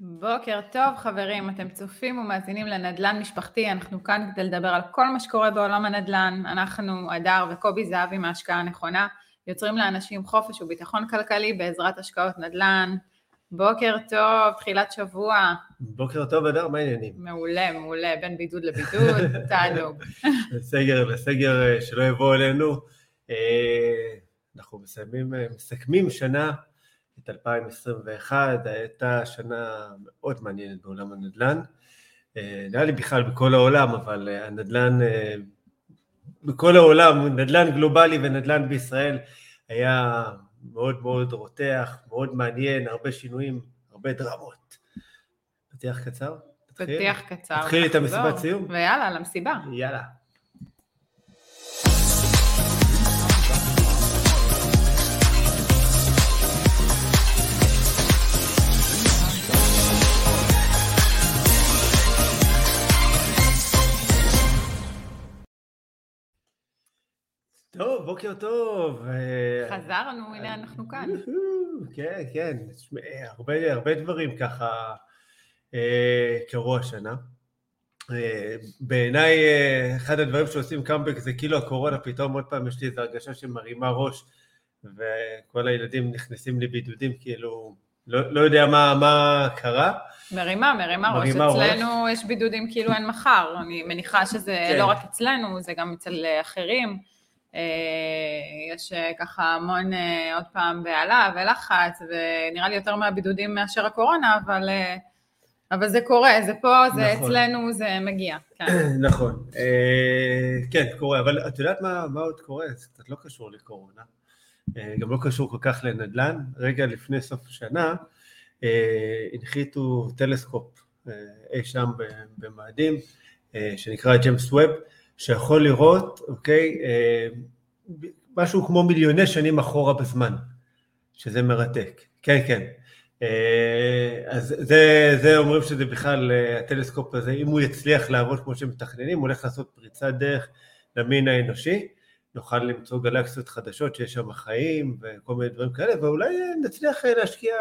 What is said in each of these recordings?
בוקר טוב חברים, אתם צופים ומאזינים לנדל"ן משפחתי, אנחנו כאן כדי לדבר על כל מה שקורה בעולם הנדל"ן, אנחנו אדר וקובי זהבי מההשקעה הנכונה, יוצרים לאנשים חופש וביטחון כלכלי בעזרת השקעות נדל"ן. בוקר טוב, תחילת שבוע. בוקר טוב אדר, מה העניינים? מעולה, מעולה, בין בידוד לבידוד, תענוג. סגר לסגר אה, שלא יבוא אלינו. אה, אנחנו מסיימים, אה, מסכמים שנה את 2021, הייתה שנה מאוד מעניינת בעולם הנדל"ן. אה, נראה לי בכלל בכל העולם, אבל אה, הנדל"ן אה, בכל העולם, נדל"ן גלובלי ונדל"ן בישראל היה מאוד מאוד רותח, מאוד מעניין, הרבה שינויים, הרבה דרמות. פתיח קצר? פתיח קצר. תתחילי את המסיבת סיום? ויאללה, למסיבה. יאללה. טוב, בוקר טוב. אה, חזרנו, הנה אנחנו כאן. כן, כן, הרבה, הרבה דברים ככה אה, קרו השנה. אה, בעיניי, אחד הדברים שעושים קאמבק זה כאילו הקורונה, פתאום עוד פעם יש לי איזו הרגשה שמרימה ראש, וכל הילדים נכנסים לבידודים, כאילו, לא, לא יודע מה, מה קרה. מרימה, מרימה ראש. אצלנו ראש. יש בידודים כאילו אין מחר, אני מניחה שזה כן. לא רק אצלנו, זה גם אצל אחרים. אה, יש אה, ככה המון אה, עוד פעם בהלה ולחץ, ונראה לי יותר מהבידודים מאשר הקורונה, אבל, אבל זה קורה, זה פה, זה נכון. אצלנו, זה מגיע. כן. נכון, כן, קורה, אבל את יודעת מה, מה עוד קורה? זה קצת לא קשור לקורונה, גם לא קשור כל כך לנדל"ן. רגע לפני סוף השנה, הנחיתו טלסקופ אי שם במאדים, שנקרא ג'יימס ווב, שיכול לראות, אוקיי, אה, משהו כמו מיליוני שנים אחורה בזמן, שזה מרתק. כן, כן. אה, אז זה, זה אומרים שזה בכלל, אה, הטלסקופ הזה, אם הוא יצליח לעבוד כמו שמתכננים, הוא הולך לעשות פריצת דרך למין האנושי, נוכל למצוא גלקסיות חדשות שיש שם חיים וכל מיני דברים כאלה, ואולי נצליח להשקיע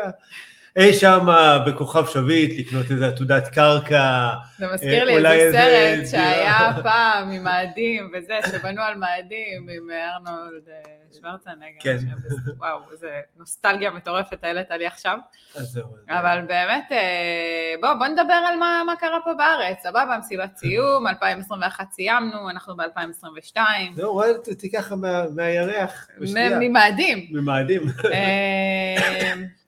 אי שם בכוכב שביט, לקנות איזה עתודת קרקע. זה מזכיר לי איזה סרט שהיה פעם עם מאדים וזה, שבנו על מאדים עם ארנולד אה, שוורצנגר. כן. וואו, איזה נוסטלגיה מטורפת העלית לי עכשיו. אבל באמת, אה, בוא, בוא נדבר על מה, מה קרה פה בארץ. סבבה, מסיבת סיום, 2021 סיימנו, אנחנו ב-2022. זהו, רואה אותי ככה מהירח. ממאדים. ממאדים.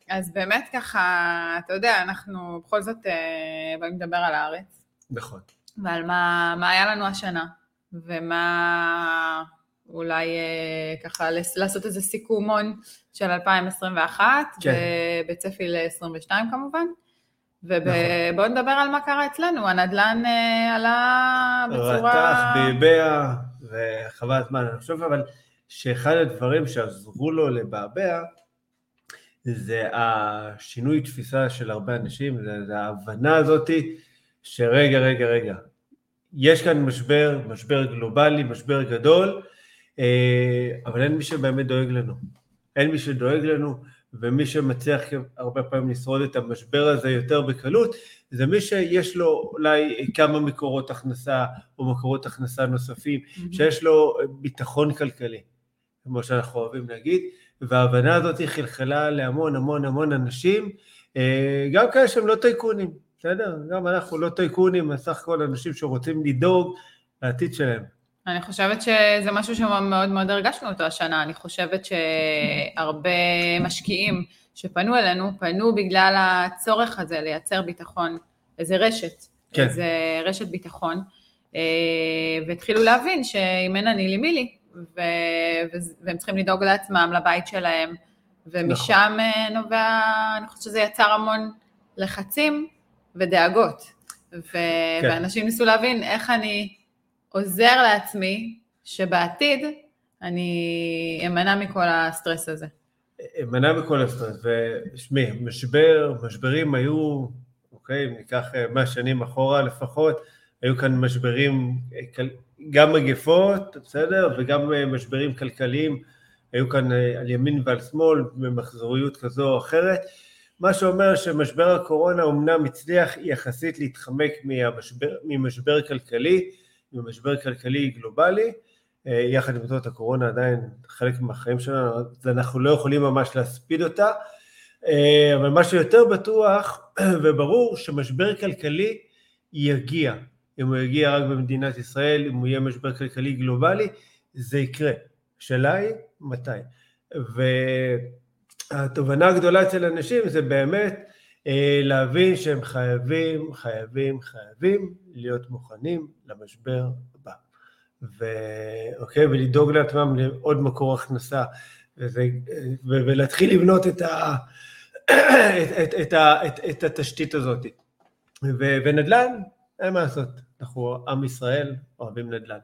אז באמת ככה, אתה יודע, אנחנו בכל זאת אה, באים לדבר על הארץ. נכון. ועל מה, מה היה לנו השנה, ומה אולי אה, ככה לעשות איזה סיכומון של 2021, כן. ובצפי ל-22 כמובן. ובואו נכון. נדבר על מה קרה אצלנו, הנדל"ן אה, עלה בצורה... רתח, ביבע, וחבל הזמן. אני חושב אבל שאחד הדברים שעזרו לו לבעבע, זה השינוי תפיסה של הרבה אנשים, זה, זה ההבנה הזאתי שרגע, רגע, רגע, יש כאן משבר, משבר גלובלי, משבר גדול, אה, אבל אין מי שבאמת דואג לנו. אין מי שדואג לנו, ומי שמצליח הרבה פעמים לשרוד את המשבר הזה יותר בקלות, זה מי שיש לו אולי כמה מקורות הכנסה או מקורות הכנסה נוספים, mm-hmm. שיש לו ביטחון כלכלי, כמו שאנחנו אוהבים להגיד, וההבנה הזאת חלחלה להמון המון המון אנשים, אה, גם כאלה שהם לא טייקונים, בסדר? גם אנחנו לא טייקונים, סך הכל אנשים שרוצים לדאוג לעתיד שלהם. אני חושבת שזה משהו שמאוד מאוד הרגשנו אותו השנה, אני חושבת שהרבה משקיעים שפנו אלינו, פנו בגלל הצורך הזה לייצר ביטחון, איזה רשת, כן. איזה רשת ביטחון, אה, והתחילו להבין שאם אין אני לי מי לי, ו- והם צריכים לדאוג לעצמם, לבית שלהם, ומשם נכון. נובע, אני חושבת שזה יצר המון לחצים ודאגות. ו- כן. ואנשים ניסו להבין איך אני עוזר לעצמי שבעתיד אני אמנע מכל הסטרס הזה. אמנע מכל הסטרס, ושמי, משבר, משברים היו, אוקיי, ניקח 100 אה, שנים אחורה לפחות, היו כאן משברים אה, גם מגפות, בסדר, וגם אה, משברים כלכליים, היו כאן אה, על ימין ועל שמאל, במחזוריות כזו או אחרת, מה שאומר שמשבר הקורונה אומנם הצליח יחסית להתחמק מהמשבר, ממשבר כלכלי, ממשבר כלכלי גלובלי, יחד עם זאת הקורונה עדיין חלק מהחיים שלנו, אז אנחנו לא יכולים ממש להספיד אותה, אבל מה שיותר בטוח וברור שמשבר כלכלי יגיע, אם הוא יגיע רק במדינת ישראל, אם הוא יהיה משבר כלכלי גלובלי, זה יקרה. השאלה היא מתי. והתובנה הגדולה אצל אנשים זה באמת אה, להבין שהם חייבים, חייבים, חייבים להיות מוכנים למשבר הבא. ו... אוקיי, ולדאוג לעצמם לעוד מקור הכנסה, וזה, ו... ולהתחיל לבנות את, ה... את, את, את, את, את התשתית הזאת. ו... ונדל"ן, אין מה לעשות, אנחנו עם ישראל, אוהבים נדל"ן.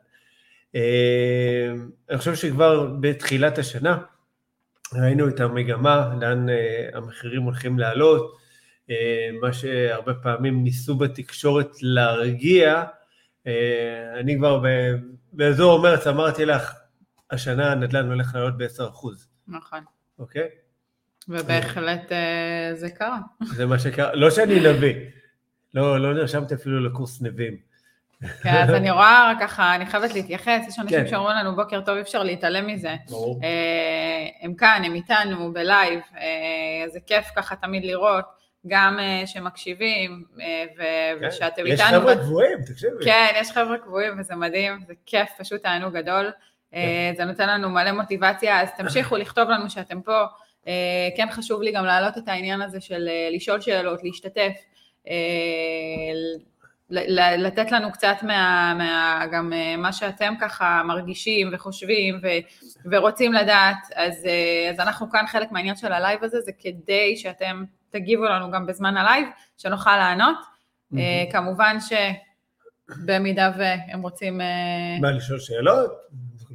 אה, אני חושב שכבר בתחילת השנה ראינו את המגמה, לאן אה, המחירים הולכים לעלות, אה, מה שהרבה פעמים ניסו בתקשורת להרגיע, אני כבר באזור מרץ אמרתי לך, השנה הנדל"ן הולך לעלות ב-10%. נכון. אוקיי? ובהחלט זה קרה. זה מה שקרה, לא שאני נביא, לא, לא נרשמתי אפילו לקורס נביאים. כן, אז אני רואה ככה, אני חייבת להתייחס, יש אנשים כן. שאומרים לנו בוקר טוב, אי אפשר להתעלם מזה. ברור. אה, הם כאן, הם איתנו, בלייב, אה, זה כיף ככה תמיד לראות, גם אה, שמקשיבים, כן. ושאתם איתנו. יש חבר'ה קבועים, תקשיבי. כן, יש חבר'ה קבועים וזה מדהים, זה כיף, פשוט תענוג גדול. כן. זה נותן לנו מלא מוטיבציה, אז תמשיכו לכתוב לנו שאתם פה. כן חשוב לי גם להעלות את העניין הזה של לשאול שאלות, להשתתף. לתת לנו קצת מה, מה, גם אה, מה שאתם ככה מרגישים וחושבים ו, ורוצים לדעת, אז, אה, אז אנחנו כאן חלק מהעניין של הלייב הזה, זה כדי שאתם תגיבו לנו גם בזמן הלייב, שנוכל לענות. Mm-hmm. כמובן שבמידה והם רוצים... מה, לשאול שאלות?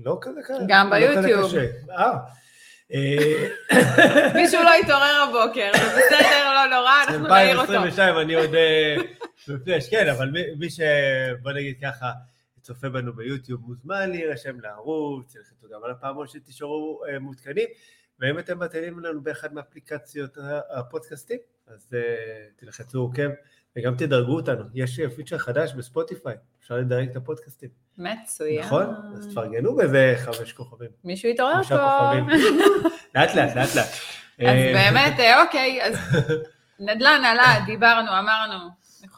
לא כזה קל. גם לא ביוטיוב. מישהו לא התעורר הבוקר, זה בסדר, לא נורא, אנחנו נעיר אותו. 2022, אני עוד... בפלאש, כן, אבל מי, מי ש... בוא נגיד ככה, צופה בנו ביוטיוב מוזמן להירשם לערוץ, תלחצו גם על הפעמון שתישארו uh, מעודכנים, ואם אתם מתאימים לנו באחד מאפליקציות הפודקאסטים, אז uh, תלחצו עוקב, וגם תדרגו אותנו. יש פיצ'ר חדש בספוטיפיי, אפשר לדרג את הפודקאסטים. מצוין. נכון? אז תפרגנו באיזה חמש כוכבים. מישהו יתעורר פה. לאט לאט, לאט לאט. אז אה, באמת, אוקיי, אז נדל"ן עלה, דיברנו, אמרנו,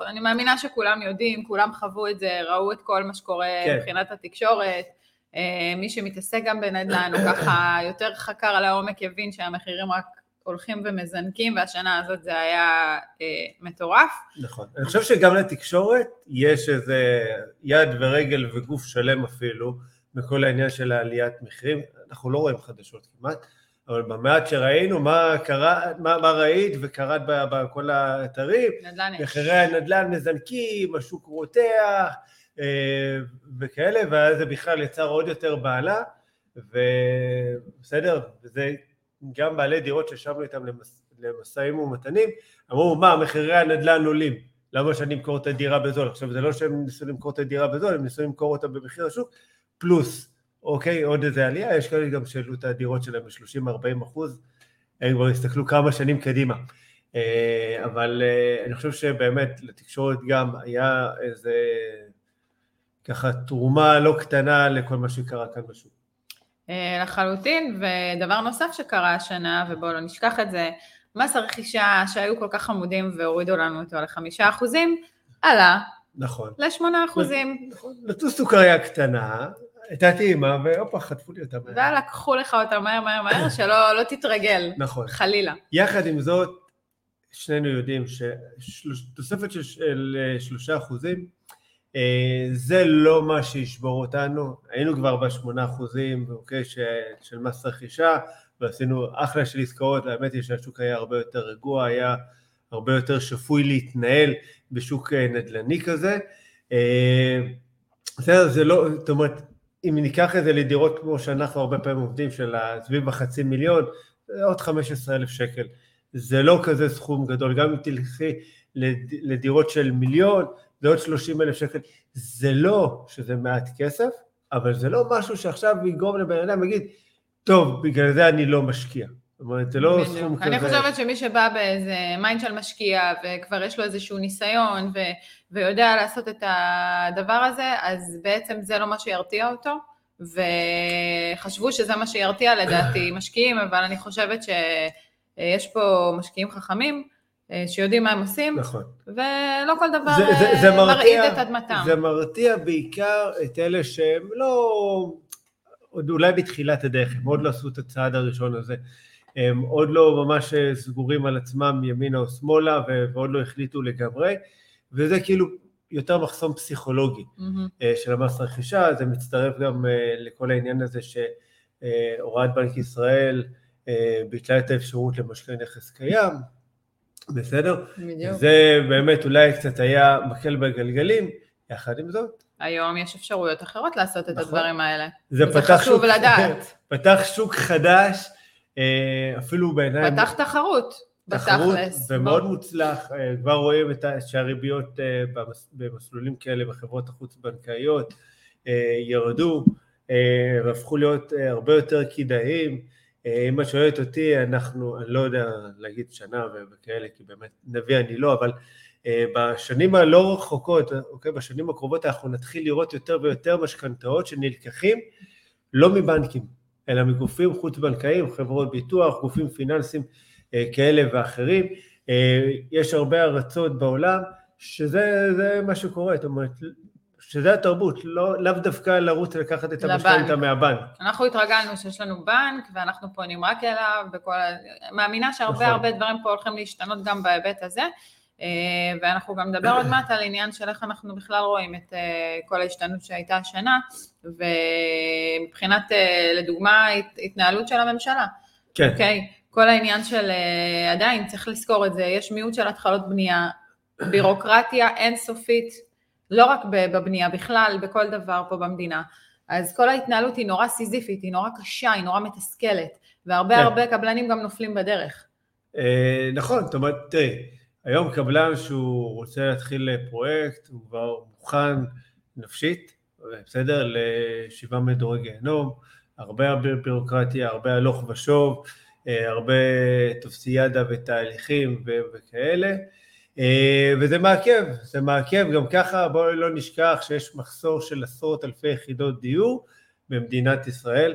אני מאמינה שכולם יודעים, כולם חוו את זה, ראו את כל מה שקורה כן. מבחינת התקשורת. אה, מי שמתעסק גם בנדל"ן, הוא ככה יותר חקר על העומק, יבין שהמחירים רק הולכים ומזנקים, והשנה הזאת זה היה אה, מטורף. נכון. אני חושב שגם לתקשורת יש איזה יד ורגל וגוף שלם אפילו, בכל העניין של העליית מחירים. אנחנו לא רואים חדשות כמעט. אבל במעט שראינו, מה קרה, מה, מה ראית וקראת בכל האתרים, מחירי הנדל"ן מזנקים, השוק רותח אה, וכאלה, ואז זה בכלל יצר עוד יותר בעלה, ובסדר, וזה גם בעלי דירות שישבנו איתם למשאים ומתנים, אמרו, מה, מחירי הנדל"ן עולים, למה שאני אמכור את הדירה בזול? עכשיו, זה לא שהם ניסו למכור את הדירה בזול, הם ניסו למכור אותה במחיר השוק, פלוס אוקיי, עוד איזה עלייה, יש כאלה גם שהעלו את הדירות שלהם ב-30-40 אחוז, הם כבר הסתכלו כמה שנים קדימה. אה, אבל אה, אני חושב שבאמת לתקשורת גם היה איזה ככה תרומה לא קטנה לכל מה שקרה כאן בשוק. אה, לחלוטין, ודבר נוסף שקרה השנה, ובואו לא נשכח את זה, מס הרכישה שהיו כל כך חמודים והורידו לנו אותו לחמישה אחוזים, עלה נכון. לשמונה אחוזים. נכון, נתנו סוכריה קטנה, הייתה טעימה, והופה, חטפו לי אותה. ולקחו לך אותה מהר מהר מהר, שלא לא תתרגל. נכון. חלילה. יחד עם זאת, שנינו יודעים שתוספת של שלושה אחוזים, אה, זה לא מה שישבור אותנו, היינו כבר בשמונה אחוזים, אוקיי, של מס רכישה, ועשינו אחלה של עסקאות, והאמת היא שהשוק היה הרבה יותר רגוע, היה הרבה יותר שפוי להתנהל בשוק אה, נדל"ני כזה. אה, בסדר, זה לא, זאת אומרת, אם ניקח את זה לדירות כמו שאנחנו הרבה פעמים עובדים, של סביב החצי מיליון, זה עוד 15 אלף שקל. זה לא כזה סכום גדול, גם אם תלכי לדירות של מיליון, זה עוד 30 אלף שקל. זה לא שזה מעט כסף, אבל זה לא משהו שעכשיו יגרום לבן אדם, יגיד, טוב, בגלל זה אני לא משקיע, אומרת, זה לא. סכום כזה. אני חושבת שמי שבא באיזה mind של משקיע, וכבר יש לו איזשהו ניסיון, ו- ויודע לעשות את הדבר הזה, אז בעצם זה לא מה שירתיע אותו. וחשבו שזה מה שירתיע לדעתי משקיעים, אבל אני חושבת שיש פה משקיעים חכמים, אה, שיודעים מה הם עושים, נכון. ולא כל דבר זה- זה- אה, זה מרעיד את אדמתם. זה מרתיע בעיקר את אלה שהם לא, עוד אולי בתחילת הדרך, הם עוד לא עשו את הצעד הראשון הזה. הם עוד לא ממש אה, סגורים על עצמם ימינה או שמאלה ועוד לא החליטו לגמרי, וזה כאילו יותר מחסום פסיכולוגי. אה, של המס רכישה, זה מצטרף גם אה, לכל העניין הזה שהוראת בנק ישראל אה, ביטלה את האפשרות למשכן נכס קיים, בסדר? בדיוק. זה באמת אולי קצת היה מקל בגלגלים, יחד עם זאת, היום יש אפשרויות אחרות לעשות את נכון. הדברים האלה. זה פתח חשוב שוק, לדעת. פתח שוק חדש, אה, אפילו בעיניים, פתח תחרות, תחרות. ומאוד. מוצלח, אה, כבר רואים את שהריביות אה, במס- במסלולים כאלה בחברות החוץ-בנקאיות אה, ירדו והפכו להיות הרבה יותר כדאיים. אם את שואלת אותי, אנחנו, אני לא יודע להגיד שנה וכאלה, כי באמת נביא אני לא, אבל בשנים הלא רחוקות, אוקיי, בשנים הקרובות אנחנו נתחיל לראות יותר ויותר משכנתאות שנלקחים לא מבנקים, אלא מגופים חוץ-בנקאיים, חברות ביטוח, גופים פיננסיים כאלה ואחרים. אה, יש הרבה ארצות בעולם שזה זה מה שקורה, זאת אומרת, שזה התרבות, לא, לאו דווקא לרוץ לקחת את. המשכנתה מהבנק. אנחנו התרגלנו שיש לנו בנק, ואנחנו פונים רק אליו, וכל. מאמינה שהרבה נכון. הרבה דברים פה הולכים להשתנות גם בהיבט הזה, אה, ואנחנו גם נדבר עוד מעט על עניין של איך אנחנו בכלל רואים את אה, כל ההשתנות שהייתה השנה, ומבחינת, אה, לדוגמה, הת- התנהלות של הממשלה. כן, אוקיי? כל העניין של, אה, עדיין צריך לזכור את זה, יש מיעוט של התחלות בנייה, בירוקרטיה אינסופית, לא רק בבנייה, בכלל, בכל דבר פה במדינה. אז כל ההתנהלות היא נורא סיזיפית, היא נורא קשה, היא נורא מתסכלת, והרבה כן. הרבה קבלנים גם נופלים בדרך. אה, נכון, זאת אומרת, תראי, היום קבלן שהוא רוצה להתחיל פרויקט, הוא כבר מוכן נפשית, בסדר, לשבעה מדורי גיהנום, הרבה הרבה בירוקרטיה, הרבה הלוך ושוב, אה, הרבה טופסיאדה ותהליכים וכאלה, אה, וזה מעכב, זה מעכב. גם ככה, בואו לא נשכח שיש מחסור של עשרות אלפי יחידות דיור במדינת ישראל,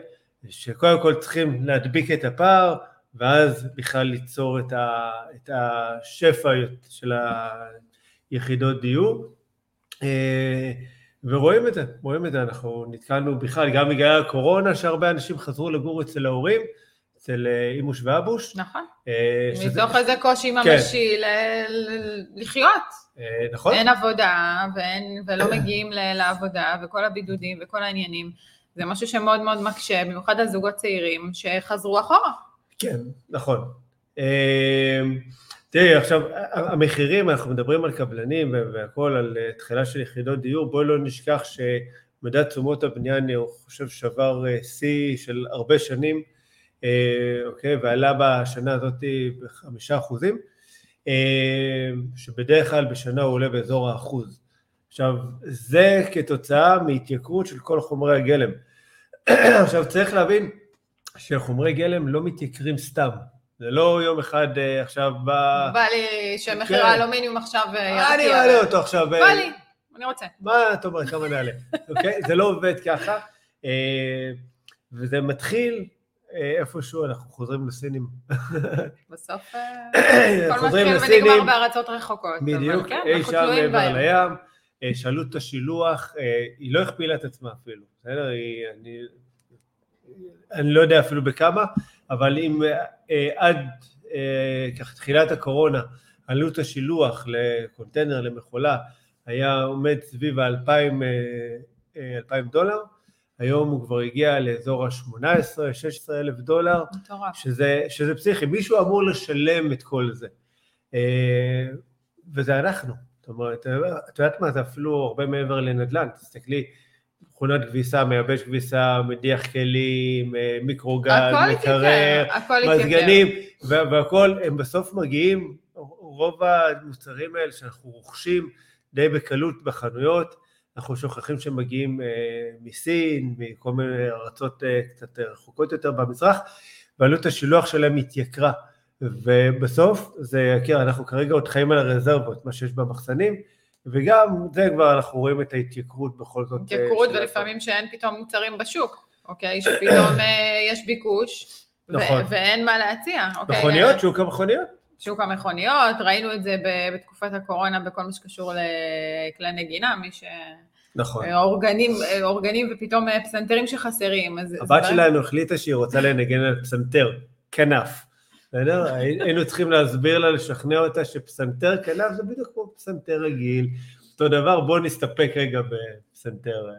שקודם כל צריכים להדביק את הפער, ואז בכלל ליצור את, ה, את השפע של היחידות דיור. אה, ורואים את זה, רואים את זה, אנחנו נתקלנו בכלל, גם בגלל הקורונה, שהרבה אנשים חזרו לגור אצל ההורים, אצל אה, אימוש ואבוש. נכון. אה, שזה- מתוך איזה קושי כן. ממשי ל- לחיות. אה, נכון? אין עבודה, ואין, ולא מגיעים לעבודה, וכל הבידודים וכל העניינים. זה משהו שמאוד מאוד מקשה, במיוחד על זוגות צעירים שחזרו אחורה. כן, נכון. אה, תראי, עכשיו, המחירים, אנחנו מדברים על קבלנים והכל, על אה, תחילה של יחידות דיור, בואי לא נשכח שמדד תשומות הבנייה, אני חושב, שבר אה, שיא של הרבה שנים, אה, אוקיי, ועלה בשנה הזאת בחמישה אחוזים, אה, שבדרך כלל בשנה הוא עולה באזור האחוז. עכשיו, זה כתוצאה מהתייקרות של כל חומרי הגלם. עכשיו, צריך להבין שחומרי גלם לא מתייקרים סתם. זה לא יום אחד אה, עכשיו בא... בא לי שמחיר כן. האלומיניום עכשיו אה, אני. מעלה אותו עכשיו. אה, בא לי, אני רוצה. מה את אומרת, כמה נעלה? אוקיי? זה לא עובד ככה. אה, וזה מתחיל אה, איפשהו, אנחנו חוזרים לסינים. בסוף אה, הכל חוזרים מתחיל. ונגמר בארצות רחוקות. בדיוק, כן, אי שם מעבר. לים, אה, שאלו את השילוח, אה, היא לא הכפילה את עצמה אפילו, בסדר? אני, אני לא יודע אפילו בכמה, אבל אם אה, עד אה, ככה תחילת הקורונה עלות השילוח לקונטיינר, למכולה, היה עומד סביב ה-2,000 2,000 דולר, היום הוא כבר הגיע לאזור ה-18-16 אלף דולר, מטורף. שזה, שזה פסיכי, מישהו אמור לשלם את כל זה. אה, וזה אנחנו. זאת אומרת, את יודעת מה, זה אפילו הרבה מעבר לנדל"ן, תסתכלי, מכונת כביסה, מייבש כביסה, מדיח כלים, אה, מיקרוגל, מקרר. מזגנים, וה- והכל, הם בסוף מגיעים, רוב המוצרים האלה שאנחנו רוכשים די בקלות בחנויות, אנחנו שוכחים שהם מגיעים אה, מסין, מכל מיני ארצות אה, קצת רחוקות יותר במזרח, ועלות השילוח שלהם התייקרה. ובסוף זה יקר, אנחנו כרגע עוד חיים על הרזרבות, מה שיש במחסנים, וגם זה כבר אנחנו רואים את ההתייקרות בכל זאת. התייקרות ולפעמים שאין פתאום מוצרים בשוק, אוקיי? שפתאום יש ביקוש, נכון. ואין מה להציע. אוקיי? מכוניות, שוק המכוניות. שוק המכוניות, ראינו את זה בתקופת הקורונה בכל מה שקשור לכלי נגינה, מי ש... נכון. אורגנים, אורגנים ופתאום פסנתרים שחסרים. הבת שלנו החליטה שהיא רוצה לנגן על פסנתר, כנף. היינו צריכים להסביר לה, לשכנע אותה שפסנתר כנף זה בדיוק כמו פסנתר רגיל. אותו דבר, בואו נסתפק רגע בפסנתר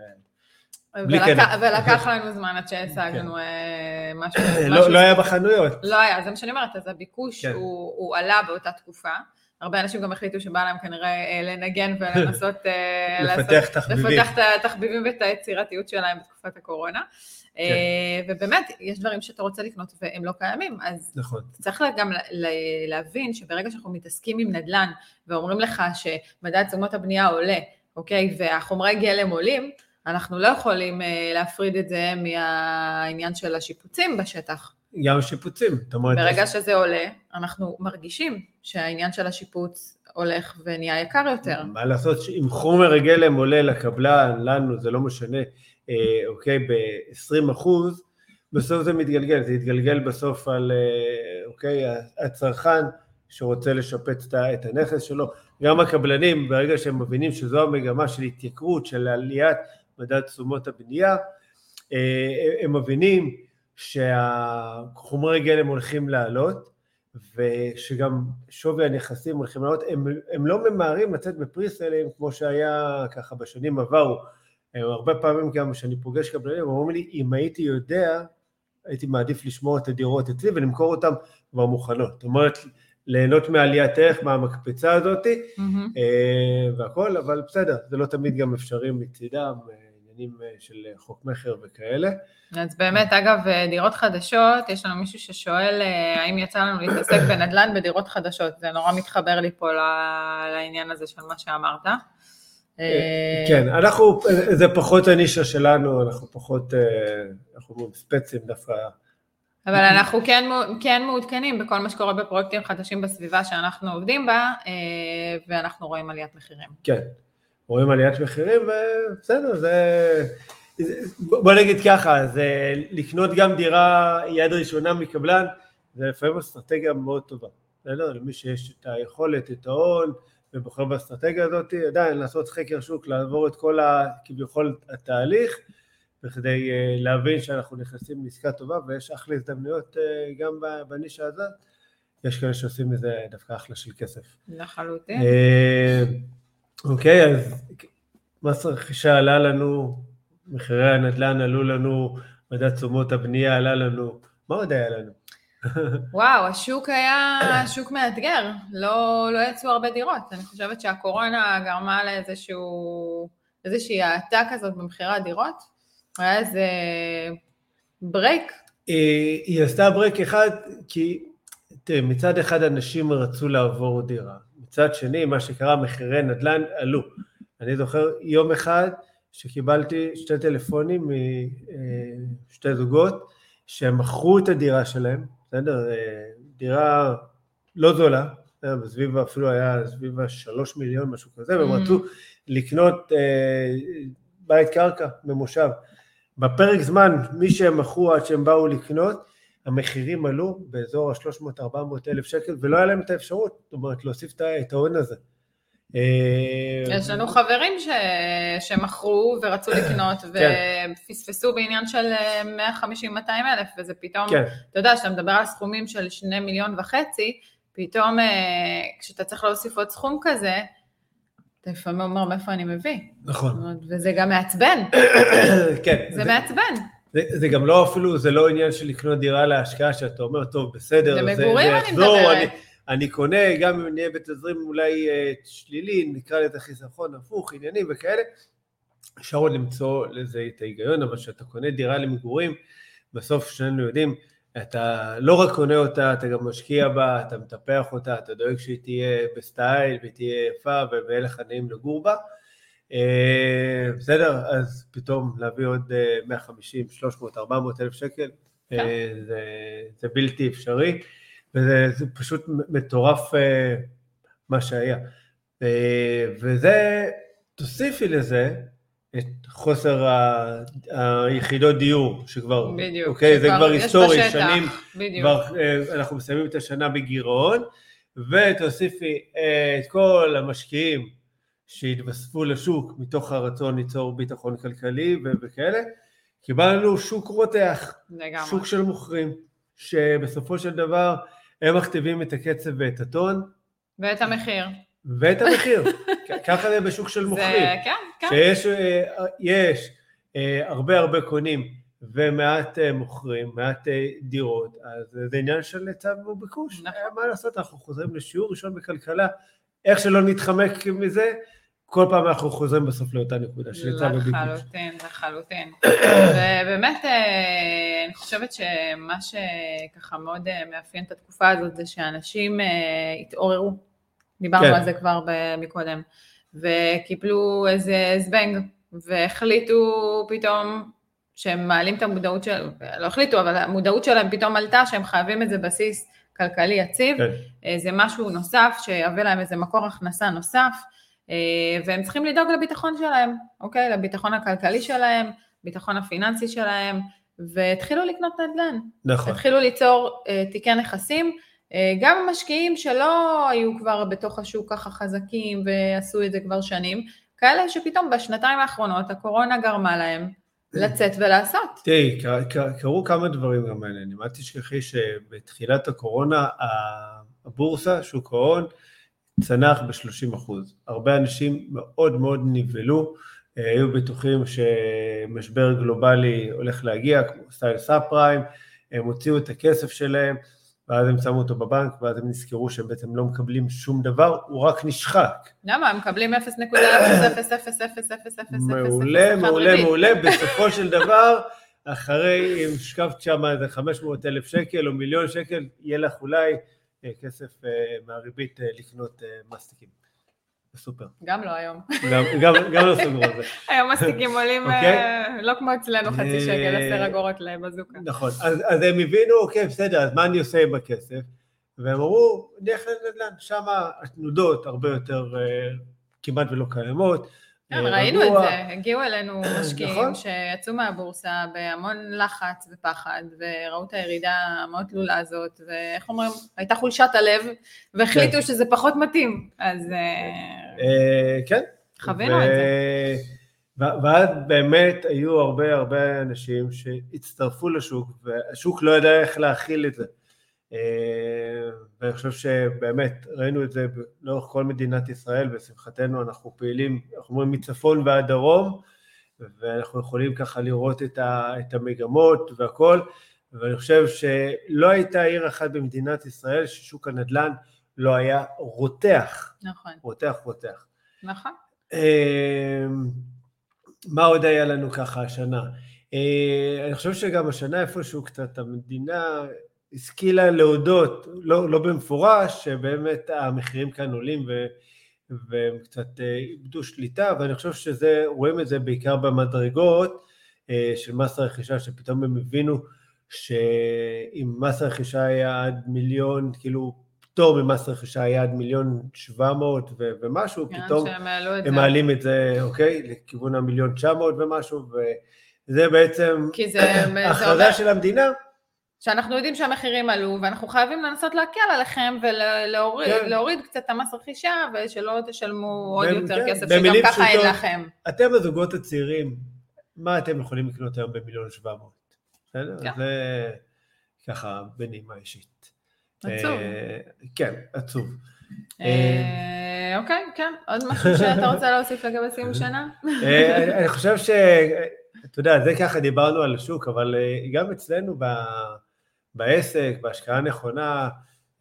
בלי כנף. ולקח לנו זמן עד שהשגנו כן. משהו. לא, לא היה בחנויות. לא היה, זה מה שאני אומרת, אז הביקוש כן. הוא עלה באותה תקופה. הרבה אנשים גם החליטו שבא להם כנראה אה, לנגן ולנסות... לפתח תחביבים. לפתח את התחביבים ואת היצירתיות שלהם בתקופת הקורונה. כן. ובאמת, יש דברים שאתה רוצה לקנות והם לא קיימים, אז נכון. צריך גם להבין שברגע שאנחנו מתעסקים עם נדל"ן ואומרים לך שמדד תשומות הבנייה עולה, אוקיי, והחומרי גלם עולים, אנחנו לא יכולים להפריד את זה מהעניין של השיפוצים בשטח. גם שיפוצים, זאת אומרת... ברגע שזה עולה, אנחנו מרגישים שהעניין של השיפוץ הולך ונהיה יקר יותר. מה לעשות, אם חומר הגלם עולה לקבלן, לנו, זה לא משנה, אה, אוקיי, ב-20 אחוז, בסוף זה מתגלגל, זה יתגלגל בסוף על, אה, אוקיי, הצרכן שרוצה לשפץ את הנכס שלו. גם הקבלנים, ברגע שהם מבינים שזו המגמה של התייקרות, של עליית מדד תשומות הבנייה, אה, הם מבינים שהחומרי גלם הולכים לעלות, ושגם שווי הנכסים הולכים לעלות, הם, הם לא ממהרים לצאת בפריסלים כמו שהיה ככה בשנים עברו. הרבה פעמים גם כשאני פוגש קבלנים, הם אומרים לי, אם הייתי יודע, הייתי מעדיף לשמור את הדירות אצלי ולמכור אותן כבר מוכנות. זאת אומרת, ליהנות מעליית ערך, מהמקפצה הזאת, mm-hmm. והכל, אבל בסדר, זה לא תמיד גם אפשרי מצידם. עניינים אה, של אה, חוק מכר וכאלה. אז באמת, אגב, אה, דירות חדשות, יש לנו מישהו ששואל האם יצא לנו להתעסק בנדל"ן בדירות חדשות, זה נורא מתחבר לי פה לעניין הזה של מה שאמרת. כן, אנחנו, זה פחות הנישה שלנו, אנחנו פחות, אנחנו ספצים דווקא. אבל אנחנו כן, כן מעודכנים בכל מה שקורה בפרויקטים חדשים בסביבה שאנחנו עובדים בה, ואנחנו רואים עליית מחירים. כן, רואים עליית מחירים, ובסדר, זה... בוא נגיד ככה, זה לקנות גם דירה יד ראשונה מקבלן, זה לפעמים אסטרטגיה מאוד טובה. בסדר? למי שיש את היכולת, את ההון, ובוחר באסטרטגיה הזאת, עדיין לעשות חקר שוק, לעבור את כל ה... כביכול התהליך, בכדי אה, להבין שאנחנו נכנסים לעסקה טובה, ויש אחלה הזדמנויות אה, גם בנישה הזאת. יש כאלה שעושים מזה דווקא אחלה של כסף. לחלוטין. אה, אוקיי, אז מס רכישה עלה לנו, מחירי הנדל"ן עלו לנו, מדד תשומות הבנייה עלה לנו, מה עוד היה לנו? וואו, השוק היה שוק מאתגר, לא, לא יצאו הרבה דירות. אני חושבת שהקורונה גרמה לאיזשהו, איזושהי האטה כזאת במחירי הדירות. היה איזה break. היא עשתה break אחד, כי מצד אחד אנשים רצו לעבור דירה, מצד שני, מה שקרה, מחירי נדל"ן עלו. אני זוכר יום אחד שקיבלתי שתי טלפונים משתי זוגות שמכרו את הדירה שלהם, בסדר? דירה לא זולה, סביב אפילו היה סביב השלוש מיליון, משהו כזה, והם mm. רצו לקנות אה, בית קרקע ממושב. בפרק זמן, מי שהם מכרו עד שהם באו לקנות, המחירים עלו באזור ה-300-400 אלף שקל, ולא היה להם את האפשרות, זאת אומרת, להוסיף את ההון הזה. אה, יש לנו חברים ש... שמכרו ורצו לקנות כן. ופספסו בעניין של 150-200 אלף, וזה פתאום, כן. אתה יודע, כשאתה מדבר על סכומים של 2 מיליון וחצי, פתאום אה, כשאתה צריך להוסיף עוד סכום כזה, אתה לפעמים אומר מאיפה אני מביא. נכון. וזה גם מעצבן. כן. זה, זה מעצבן. זה, זה גם לא אפילו, זה לא עניין של לקנות דירה להשקעה, שאתה אומר, טוב, בסדר, זה, למגורים אני מדברת. אני, אני קונה, גם אם נהיה בתזרים אולי אה, שלילי, נקרא לזה חיסכון הפוך, עניינים וכאלה, אפשר עוד למצוא לזה את ההיגיון, אבל כשאתה קונה דירה למגורים, בסוף שנינו יודעים, אתה לא רק קונה אותה, אתה גם משקיע בה, אתה מטפח אותה, אתה דואג שהיא תהיה בסטייל והיא תהיה יפה ויהיה לך נעים לגור בה. אה, בסדר, אז פתאום להביא עוד 150, 300, 400 אלף שקל, כן. אה, זה, זה בלתי אפשרי, וזה זה פשוט מטורף אה, מה שהיה. וזה, תוסיפי לזה את חוסר ה- היחידות דיור, שכבר, בדיוק. אוקיי, זה שכבר כבר יש היסטורי, בשטח, שנים, בדיוק. כבר אנחנו מסיימים את השנה בגירעון, ותוסיפי את כל המשקיעים שהתווספו לשוק מתוך הרצון ליצור ביטחון כלכלי וכאלה, קיבלנו שוק רותח, לגמרי. שוק של מוכרים, שבסופו של דבר הם מכתיבים את הקצב ואת הטון ואת המחיר. ואת המחיר. ככה זה בשוק של מוכרים. זה, כן, כן. שיש אה, יש, אה, הרבה הרבה קונים ומעט אה, מוכרים, מעט דירות, אז זה עניין של היצע וביקוש. נכון. מה לעשות, אנחנו חוזרים לשיעור ראשון בכלכלה, איך שלא נתחמק מזה, כל פעם אנחנו חוזרים בסוף לאותה נקודה של היצע וביקוש. לחלוטין, לחלוטין. ובאמת, אה, אני חושבת שמה שככה מאוד אה, מאפיין את התקופה הזאת זה שאנשים אה, התעוררו. דיברנו כן. על זה כבר מקודם. וקיבלו איזה זבנג, והחליטו פתאום שהם מעלים את המודעות שלהם, לא החליטו, אבל המודעות שלהם פתאום עלתה שהם חייבים איזה בסיס כלכלי יציב. כן. איזה משהו נוסף שיהווה להם איזה מקור הכנסה נוסף, והם צריכים לדאוג לביטחון שלהם, אוקיי? לביטחון הכלכלי שלהם, ביטחון הפיננסי שלהם, והתחילו לקנות נדל"ן. נכון. התחילו ליצור אה, תיקי נכסים, אה, גם המשקיעים שלא היו כבר בתוך השוק ככה חזקים ועשו את זה כבר שנים, כאלה שפתאום בשנתיים האחרונות הקורונה גרמה להם לצאת ולעשות. תראי, קר- קר- קרו כמה דברים גם מעניינים. אל תשכחי שבתחילת הקורונה הבורסה, שוק ההון, צנח ב-30 אחוז. הרבה אנשים מאוד מאוד נבהלו, אה, היו בטוחים שמשבר גלובלי הולך להגיע, כמו סטייל סאב פריים, הם הוציאו את הכסף שלהם, ואז הם שמו אותו בבנק, ואז הם נזכרו שהם בעצם לא מקבלים שום דבר, הוא רק נשחק. למה? הם מקבלים 0.0000000 מעולה, מעולה, מעולה, בסופו של דבר, אחרי, אם שם איזה 500 אלף שקל או מיליון שקל, יהיה לך אולי כסף אה, מהריבית אה, לקנות אה, מסטיקים בסופר. גם לא היום. גם, גם, גם לא סגרו על זה. היום מסטיקים עולים אוקיי. אה, לא כמו אצלנו חצי אה, שקל, עשר אגורות לבזוקה. נכון, אז, אז הם הבינו, אוקיי, בסדר, אז מה אני עושה עם הכסף? והם אמרו, נלך לנדל"ן, שם התנודות הרבה יותר אה, כמעט ולא קיימות. כן, אה, ראינו את. זה, הגיעו אלינו משקיעים נכון. שיצאו מהבורסה בהמון לחץ ופחד, וראו את הירידה המאוד תלולה הזאת, ואיך אומרים, הייתה חולשת הלב, והחליטו שזה פחות מתאים, אז אה, אה, כן. חווינו את זה. ואז באמת היו הרבה הרבה אנשים שהצטרפו לשוק, והשוק לא ידע איך להכיל את זה. אה, ואני חושב שבאמת ראינו את זה לאורך כל מדינת ישראל, ולשמחתנו אנחנו פעילים, אנחנו אומרים מצפון ועד דרום, ואנחנו יכולים ככה לראות את, ה, את המגמות והכל, ואני חושב שלא הייתה עיר אחת במדינת ישראל ששוק הנדל"ן לא היה רותח, נכון, רותח רותח. נכון. אמ, מה עוד היה לנו ככה השנה? אה, אני חושב שגם השנה איפשהו קצת המדינה השכילה להודות, לא, לא במפורש, שבאמת המחירים כאן עולים ו, והם קצת אה, איבדו שליטה, ואני חושב שזה, רואים את זה בעיקר במדרגות אה, של מס הרכישה, שפתאום הם הבינו שאם מס הרכישה היה עד מיליון, כאילו פטור ממס רכישה היה עד מיליון שבע מאות ומשהו, כן, פתאום. הם מעלים את זה, אוקיי, לכיוון המיליון תשע מאות ומשהו, וזה בעצם כי זה, זה אומר הכרזה של המדינה, שאנחנו יודעים שהמחירים עלו, ואנחנו חייבים לנסות להקל עליכם ולהוריד כן. קצת את המס רכישה, ושלא תשלמו עוד יותר כן, כסף, שגם ככה אין לכם. אתם הזוגות הצעירים, מה אתם יכולים לקנות היום במיליון שבע מאות? בסדר? כן. זה ככה בנימה אישית. עצוב. אה, כן, עצוב. אה, אוקיי, כן. עוד משהו שאתה רוצה להוסיף לגבי סיום שנה? אה, אני- חושב ש... אתה יודע, זה ככה דיברנו על השוק, אבל גם אצלנו ב- בעסק, בהשקעה נכונה,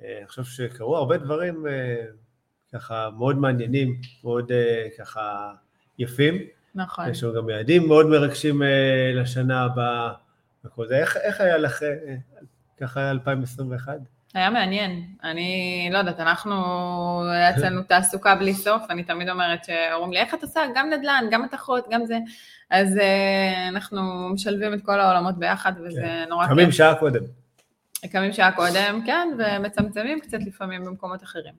אה, אני חושב שקרו הרבה דברים אה, ככה מאוד מעניינים, מאוד אה, ככה יפים. נכון. יש לנו גם יעדים מאוד מרגשים לשנה הבאה וכל זה. איך, איך היה לך, ככה היה 2021? היה מעניין. אני לא יודעת, אנחנו, היה אצלנו תעסוקה בלי סוף, אני תמיד אומרת שאומרים לי, איך את עושה גם נדל"ן, גם מתכות, גם זה. אז אנחנו משלבים את כל העולמות ביחד, וזה כן. נורא כיף. קמים שעה קודם. קמים שעה קודם, כן, ומצמצמים קצת לפעמים במקומות אחרים.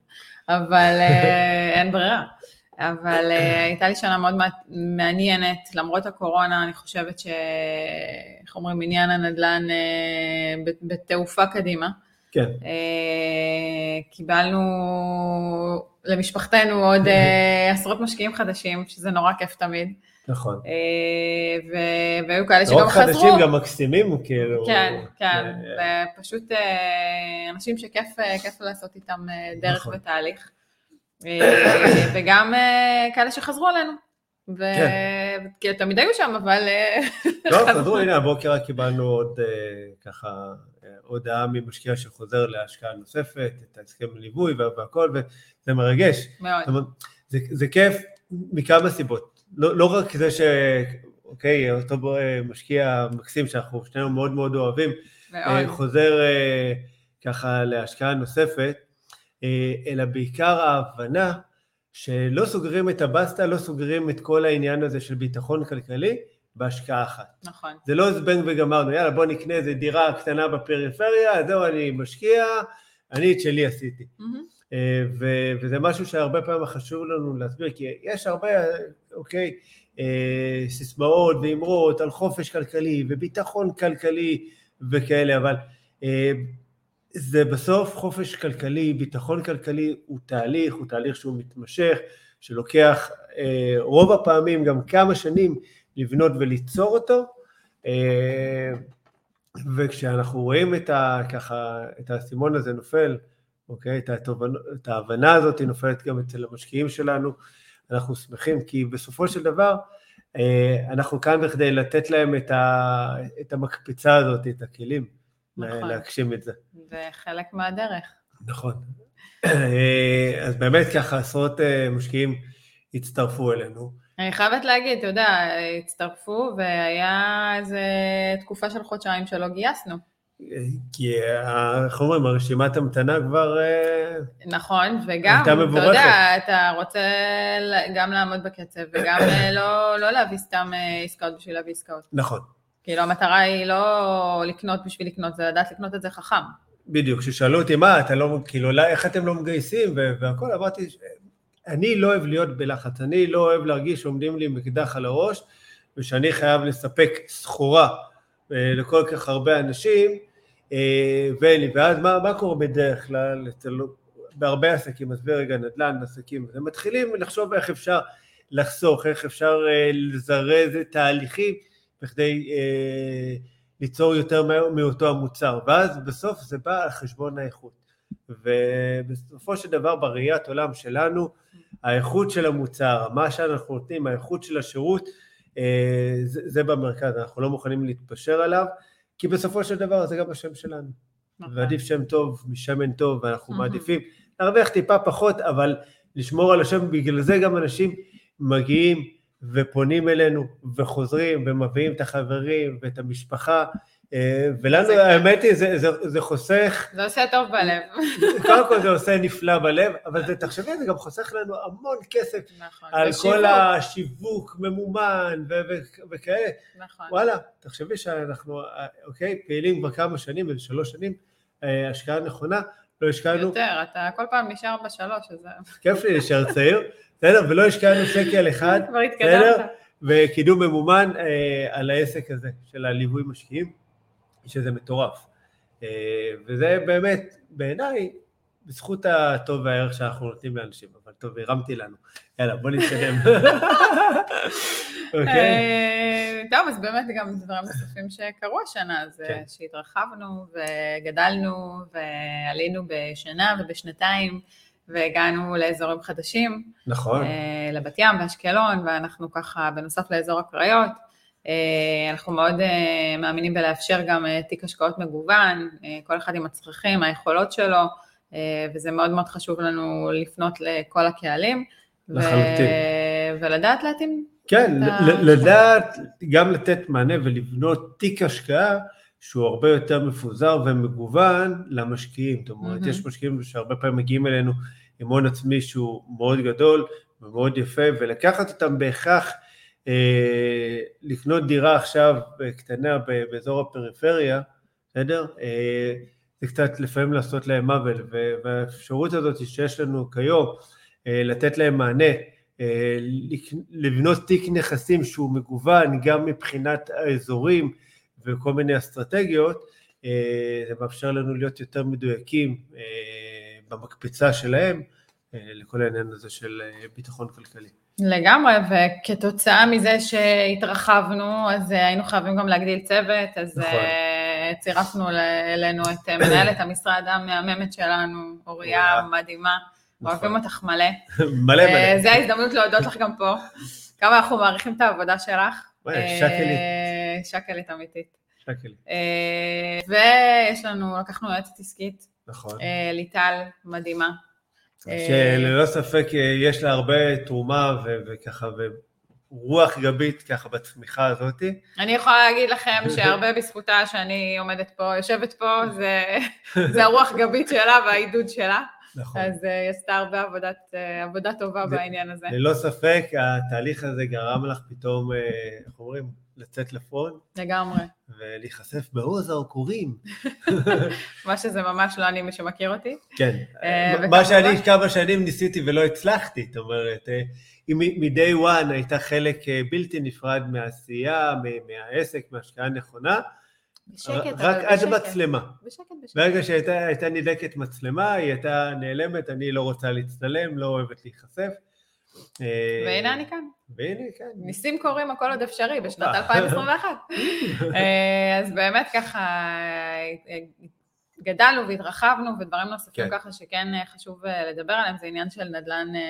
אבל uh, אין ברירה. אבל uh, הייתה לי שנה מאוד מעניינת, למרות הקורונה, אני חושבת ש... איך אומרים, עניין הנדל"ן uh, בתעופה קדימה. כן. קיבלנו למשפחתנו עוד עשרות משקיעים חדשים, שזה נורא כיף תמיד. נכון. והיו כאלה שגם חזרו. לא חדשים, גם מקסימים, כאילו. כן, כן, ופשוט אנשים שכיף לעשות איתם דרך נכון. ותהליך. אה, וגם אה, כאלה שחזרו אלינו. וכי תמיד היו שם, אבל... אה, לא, חזרו, הנה, הבוקר רק קיבלנו עוד ככה הודעה ממשקיע שחוזר להשקעה נוספת, את ההסכם ליווי והכל, וזה מרגש. מאוד. זה, זה כיף מכמה סיבות. לא, לא רק זה ש... אוקיי, אותו משקיע מקסים שאנחנו שנינו מאוד מאוד אוהבים, מאוד. חוזר ככה להשקעה נוספת, אה, אלא בעיקר ההבנה שלא סוגרים את הבסטה, לא סוגרים את כל העניין הזה של ביטחון כלכלי בהשקעה אחת. נכון. זה לא זבנג וגמרנו, יאללה בוא נקנה איזה דירה קטנה בפריפריה, זהו אני משקיע, אני את שלי עשיתי. Mm-hmm. ו- וזה משהו שהרבה פעמים חשוב לנו להסביר, כי יש הרבה, אוקיי, אה, סיסמאות ואמרות על חופש כלכלי וביטחון כלכלי וכאלה, אבל זה בסוף חופש כלכלי, ביטחון כלכלי הוא תהליך, הוא תהליך שהוא מתמשך, שלוקח אה, רוב הפעמים גם כמה שנים לבנות וליצור אותו, אה, וכשאנחנו רואים את, ה, ככה, את האסימון הזה נופל, אוקיי, את, התובנ... את ההבנה הזאת נופלת גם אצל המשקיעים שלנו, אנחנו שמחים כי בסופו של דבר אה, אנחנו כאן בכדי לתת להם את, ה, את המקפצה הזאת, את הכלים. נכון. להגשים את זה. זה חלק מהדרך. נכון. אה, אז באמת ככה עשרות אה, משקיעים הצטרפו אלינו. אני חייבת להגיד, אתה יודע, הצטרפו והיה איזה תקופה של חודשיים שלא גייסנו. כי איך אומרים, הרשימת המתנה כבר... אה, נכון, וגם, אתה יודע, אתה רוצה גם לעמוד בקצב וגם לא, לא להביא סתם עסקאות בשביל להביא עסקאות. נכון. כאילו המטרה היא לא לקנות בשביל לקנות, זה לדעת לקנות את זה חכם. בדיוק, כששאלו אותי מה, אתה לא, כאילו, לא, איך אתם לא מגייסים והכל, אמרתי, אני לא אוהב להיות בלחץ, אני לא אוהב להרגיש שעומדים לי עם אקדח על הראש, ושאני חייב לספק סחורה אה, לכל כך הרבה אנשים, אה, ואין לי, ואז מה, מה קורה בדרך כלל? אצל בהרבה עסקים, עזבי רגע נדל"ן, עסקים, הם מתחילים לחשוב איך אפשר לחסוך, איך אפשר אה, לזרז תהליכים, בכדי אה, ליצור יותר מאותו המוצר, ואז בסוף זה בא על חשבון האיכות. ובסופו של דבר בראיית עולם שלנו, האיכות של המוצר, מה שאנחנו נותנים, האיכות של השירות, אה, זה, זה במרכז, אנחנו לא מוכנים להתפשר עליו, כי בסופו של דבר זה גם השם שלנו. נכון. ועדיף שם טוב משמן טוב, ואנחנו מעדיפים להרוויח טיפה פחות, אבל לשמור על השם, בגלל זה גם אנשים מגיעים ופונים אלינו וחוזרים ומביאים את החברים ואת המשפחה ולנו האמת היא זה, זה, זה חוסך... זה עושה טוב בלב. קודם כל זה עושה נפלא בלב, אבל זה, תחשבי, זה גם חוסך לנו המון כסף נכון, על בשיווק. כל השיווק ממומן ו- ו- וכאלה. נכון. וואלה, תחשבי שאנחנו, אוקיי, פעילים כבר כמה שנים, איזה שלוש שנים, אה, השקעה נכונה, לא השקענו... יותר, אתה כל פעם נשאר בשלוש, אז... כיף לי להישאר צעיר. בסדר? ולא השקענו שקל אחד, כבר התקדמת. וקידום ממומן אה, על העסק הזה של הליווי משקיעים, שזה מטורף. אה, וזה באמת, בעיניי, בזכות הטוב והערך שאנחנו נותנים לאנשים, אבל טוב, הרמתי לנו. יאללה, בוא נתקדם. אוקיי. אה, טוב, אז באמת גם דברים נוספים שקרו השנה, זה כן. שהתרחבנו וגדלנו ועלינו בשנה ובשנתיים. והגענו לאזורים חדשים. נכון. אה, לבת ים ואשקלון, ואנחנו ככה, בנוסף לאזור הקריות, אנחנו מאוד אה, מאמינים בלאפשר גם תיק השקעות מגוון, כל אחד עם הצרכים, היכולות שלו, וזה מאוד מאוד חשוב לנו לפנות לכל הקהלים. לחלוטין. ו... ולדעת להתאים. כן, ה... לדעת גם לתת מענה ולבנות תיק השקעה שהוא הרבה יותר מפוזר ומגוון למשקיעים. זאת אומרת. יש משקיעים שהרבה פעמים מגיעים אלינו עם הון עצמי שהוא מאוד גדול ומאוד יפה, ולקחת אותם בהכרח אה, לקנות דירה עכשיו אה, קטנה באזור הפריפריה, בסדר? אה, זה קצת לפעמים לעשות להם עוול, והאפשרות הזאת שיש לנו כיום אה, לתת להם מענה, אה, לבנות תיק נכסים שהוא מגוון גם מבחינת האזורים וכל מיני אסטרטגיות, אה, זה מאפשר לנו להיות יותר מדויקים אה, במקפצה שלהם אה, לכל העניין הזה של אה, ביטחון כלכלי. לגמרי, וכתוצאה מזה שהתרחבנו, אז אה, היינו חייבים גם להגדיל צוות, אז נכון. אה, צירפנו אלינו את אה, מנהלת המשרד המהממת שלנו, אוריה. מדהימה, נכון. אוהבים אותך מלא. מלא אה, מלא. זה ההזדמנות להודות לך גם פה, כמה אנחנו מעריכים את העבודה שלך. אה, שקלית. שקלית אמיתית. שקלי, אה, ויש לנו, לקחנו יועצת עסקית, נכון. אה, ליטל מדהימה. אה, שללא ספק אה, יש לה הרבה תרומה ו- וככה, ורוח גבית ככה בתמיכה הזאת. אני יכולה להגיד לכם שהרבה בזכותה שאני עומדת פה, יושבת פה, זה, זה הרוח גבית שלה והעידוד שלה, נכון. אז אה, היא עשתה הרבה עבודת, עבודה טובה זה- בעניין הזה. ללא ספק התהליך הזה גרם לך פתאום, איך אומרים, לצאת לפרונט לגמרי. ולהיחשף בעוז העוקורים. מה שזה ממש לא אני, מי שמכיר אותי. כן, אה, מה שאני כמה שנים ניסיתי ולא הצלחתי, זאת אומרת, אה, היא מ-day one הייתה חלק אה, בלתי נפרד מהעשייה, מהעסק, מהשקעה נכונה, בשקט, רק עד בשקט. מצלמה. בשקט, בשקט. ברגע שהייתה הייתה נדלקת מצלמה, היא הייתה נעלמת, אני לא רוצה להצטלם, לא אוהבת להיחשף. אה, והנה אני כאן. והנה, כן. ניסים קורים, הכל עוד אפשרי בשנת הופה. 2021. אה, אז באמת ככה אה, גדלנו והתרחבנו ודברים נוספים כן. ככה שכן אה, חשוב אה, לדבר עליהם, זה עניין של נדל"ן, אה,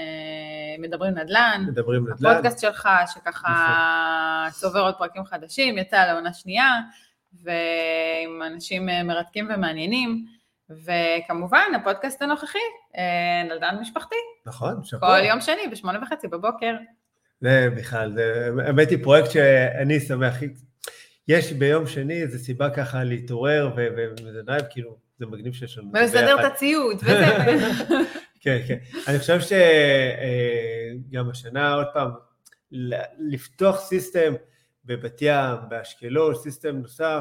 מדברים נדל"ן, מדברים נדל"ן. הפודקאסט שלך שככה צובר עוד פרקים חדשים, יצא לעונה שנייה, ועם אנשים אה, מרתקים ומעניינים, וכמובן הפודקאסט הנוכחי, אה, נדל"ן משפחתי, נכון, שאפו. כל יום שני בשמונה וחצי בבוקר. זה בכלל, זה, האמת היא פרויקט שאני שמח. יש ביום שני איזו סיבה ככה להתעורר, וזה נעים, כאילו, זה מגניב שיש לנו ולסדר. את הציוד, וזה. כן, כן. אני חושב שגם השנה, עוד פעם, לפתוח system בבת ים, באשקלון, system נוסף, אה,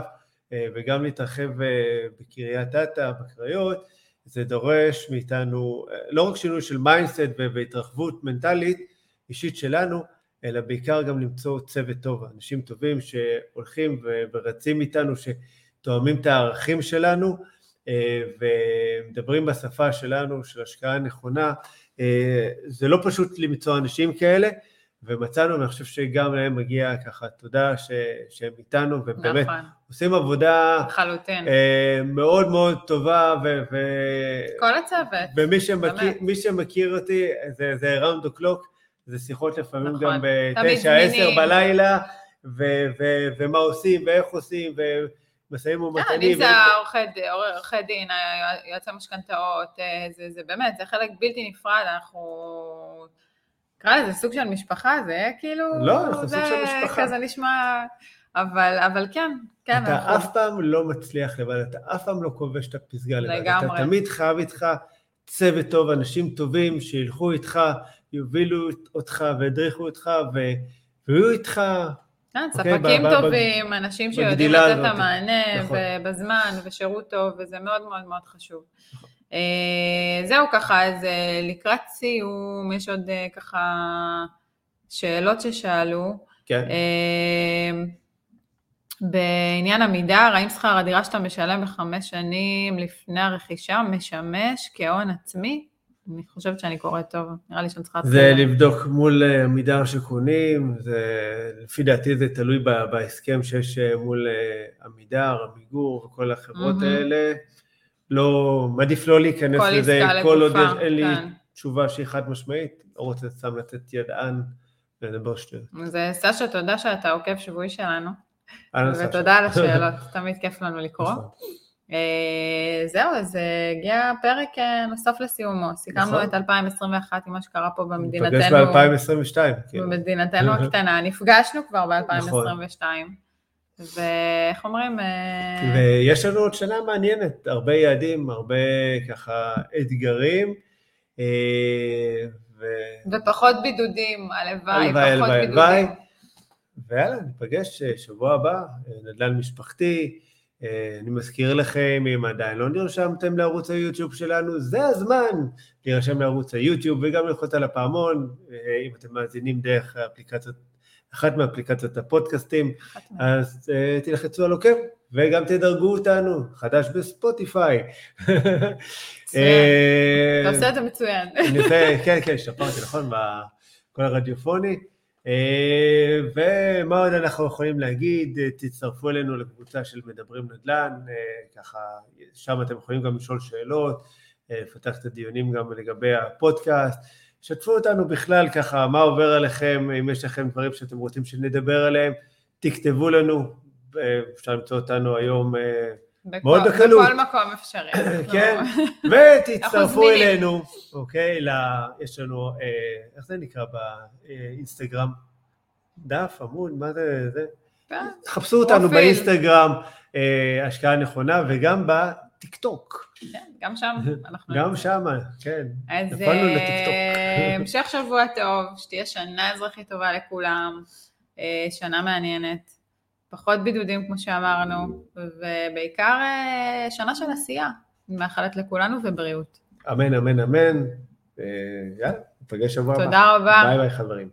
וגם להתרחב אה, בקריית אתא, בקריות, זה דורש מאיתנו אה, לא רק שינוי של mindset והתרחבות מנטלית אישית שלנו, אלא בעיקר גם למצוא צוות טוב, אנשים טובים שהולכים ורצים איתנו, שתואמים את הערכים שלנו, אה, ומדברים בשפה שלנו, של השקעה נכונה. אה, זה לא פשוט למצוא אנשים כאלה, ומצאנו, ואני חושב שגם להם מגיע ככה תודה ש, שהם איתנו, ובאמת נכון, עושים עבודה לחלוטין. אה, מאוד מאוד טובה, ו... ו... כל הצוות. ומי שמכיר, שמכיר אותי, זה, זה round the clock, זה שיחות לפעמים נכון. גם בתשע, עשר. בלילה, ו- ו- ומה עושים ואיך עושים, ומשאים אה, ומתנים. אני זה העורכי עורכי דין, יועצי משכנתאות, אה, זה זה באמת, זה חלק בלתי נפרד, אנחנו... נקרא לזה סוג של משפחה, זה כאילו... לא, אנחנו סוג זה של משפחה. כזה נשמע... אבל, אבל כן, כן, אתה אנחנו... אף פעם לא מצליח לבד, אתה אף פעם לא כובש את הפסגה לבד. לגמרי. אתה תמיד חייב איתך צוות טוב, אנשים טובים שילכו איתך, יובילו אותך וידריכו אותך, ויהיו איתך כן, אוקיי, ספקים ב- ב- טובים, אנשים שיודעים לתת את. המענה, נכון. ובזמן, ושירות טוב, וזה מאוד מאוד מאוד חשוב. אה, זהו ככה, אז אה, לקראת סיום, יש עוד אה, ככה שאלות ששאלו. כן, אה, בעניין עמידר, האם שכר הדירה שאתה משלם בחמש שנים לפני הרכישה משמש כהון עצמי? אני חושבת שאני קוראת טוב, נראה לי שאני צריכה... זה. לבדוק מול אה, עמידר שקונים, זה, לפי דעתי זה תלוי בהסכם שיש אה, מול אה, עמידר, עמיגור וכל החברות מהמם. האלה. לא, מעדיף לא להיכנס כל לזה, כל עוד לגופה, יש- אין לי כן. תשובה שהיא חד משמעית, לא רוצה סתם לתת ידען ולדבר שטויות. אז אה, סשה, תודה שאתה עוקב שבועי שלנו. ותודה על השאלות, תמיד כיף לנו לקרוא. נכון. אה, זהו, אז אה, הגיע פרק אה, נוסף לסיומו. סיכמנו נכון. את 2021 עם מה שקרה פה במדינתנו, ב-2022. כאילו. במדינתנו הקטנה. נפגשנו כבר ב-2022. ואיך אומרים? אה, ויש לנו עוד שנה מעניינת, הרבה יעדים, הרבה ככה אתגרים. אה, ו... ופחות בידודים, הלוואי, הלוואי, פחות הלוואי, בידודים. הלוואי. ויאללה, ניפגש אה, שבוע הבא, נדל"ן משפחתי. אני מזכיר לכם, אם עדיין לא נרשמתם לערוץ היוטיוב שלנו, זה הזמן להירשם לערוץ היוטיוב וגם ללחוץ על הפעמון, אם אתם מאזינים דרך האפליקציות, אחת מאפליקציות הפודקאסטים, אז uh, תלחצו על עוקב, וגם תדרגו אותנו, חדש בספוטיפיי. אה, אתה עושה את זה מצוין. כן, כן, השתפרתי, נכון? בכל הרדיופוני. אה, ומה עוד אנחנו יכולים להגיד? תצטרפו אלינו לקבוצה של מדברים נדל"ן, ככה, שם אתם יכולים גם לשאול שאלות, לפתח את הדיונים גם לגבי הפודקאסט. שתפו אותנו בכלל ככה, מה עובר עליכם, אם יש לכם דברים שאתם רוצים שנדבר עליהם, תכתבו לנו, אה, אפשר למצוא אותנו היום אה, בכל- מאוד בקלות. בכל מקום אפשרי. כן, ותצטרפו. אלינו, אוקיי? ל... יש לנו, אה, איך זה נקרא באינסטגרם? דף, עמוד, מה זה? זה? כן. תחפשו אותנו פרופיל. באינסטגרם, אה, השקעה נכונה, וגם בטיקטוק. כן, גם שם אנחנו... גם שמה, כן. אז אה. המשך שבוע טוב, שתהיה שנה אזרחית טובה לכולם, אה, שנה מעניינת, פחות בידודים כמו שאמרנו, ובעיקר אה, שנה של עשייה. מאחלת לכולנו ובריאות. אמן, אמן, אמן. יאללה, ניפגש שבוע הבא. תודה רבה. ביי ביי חברים.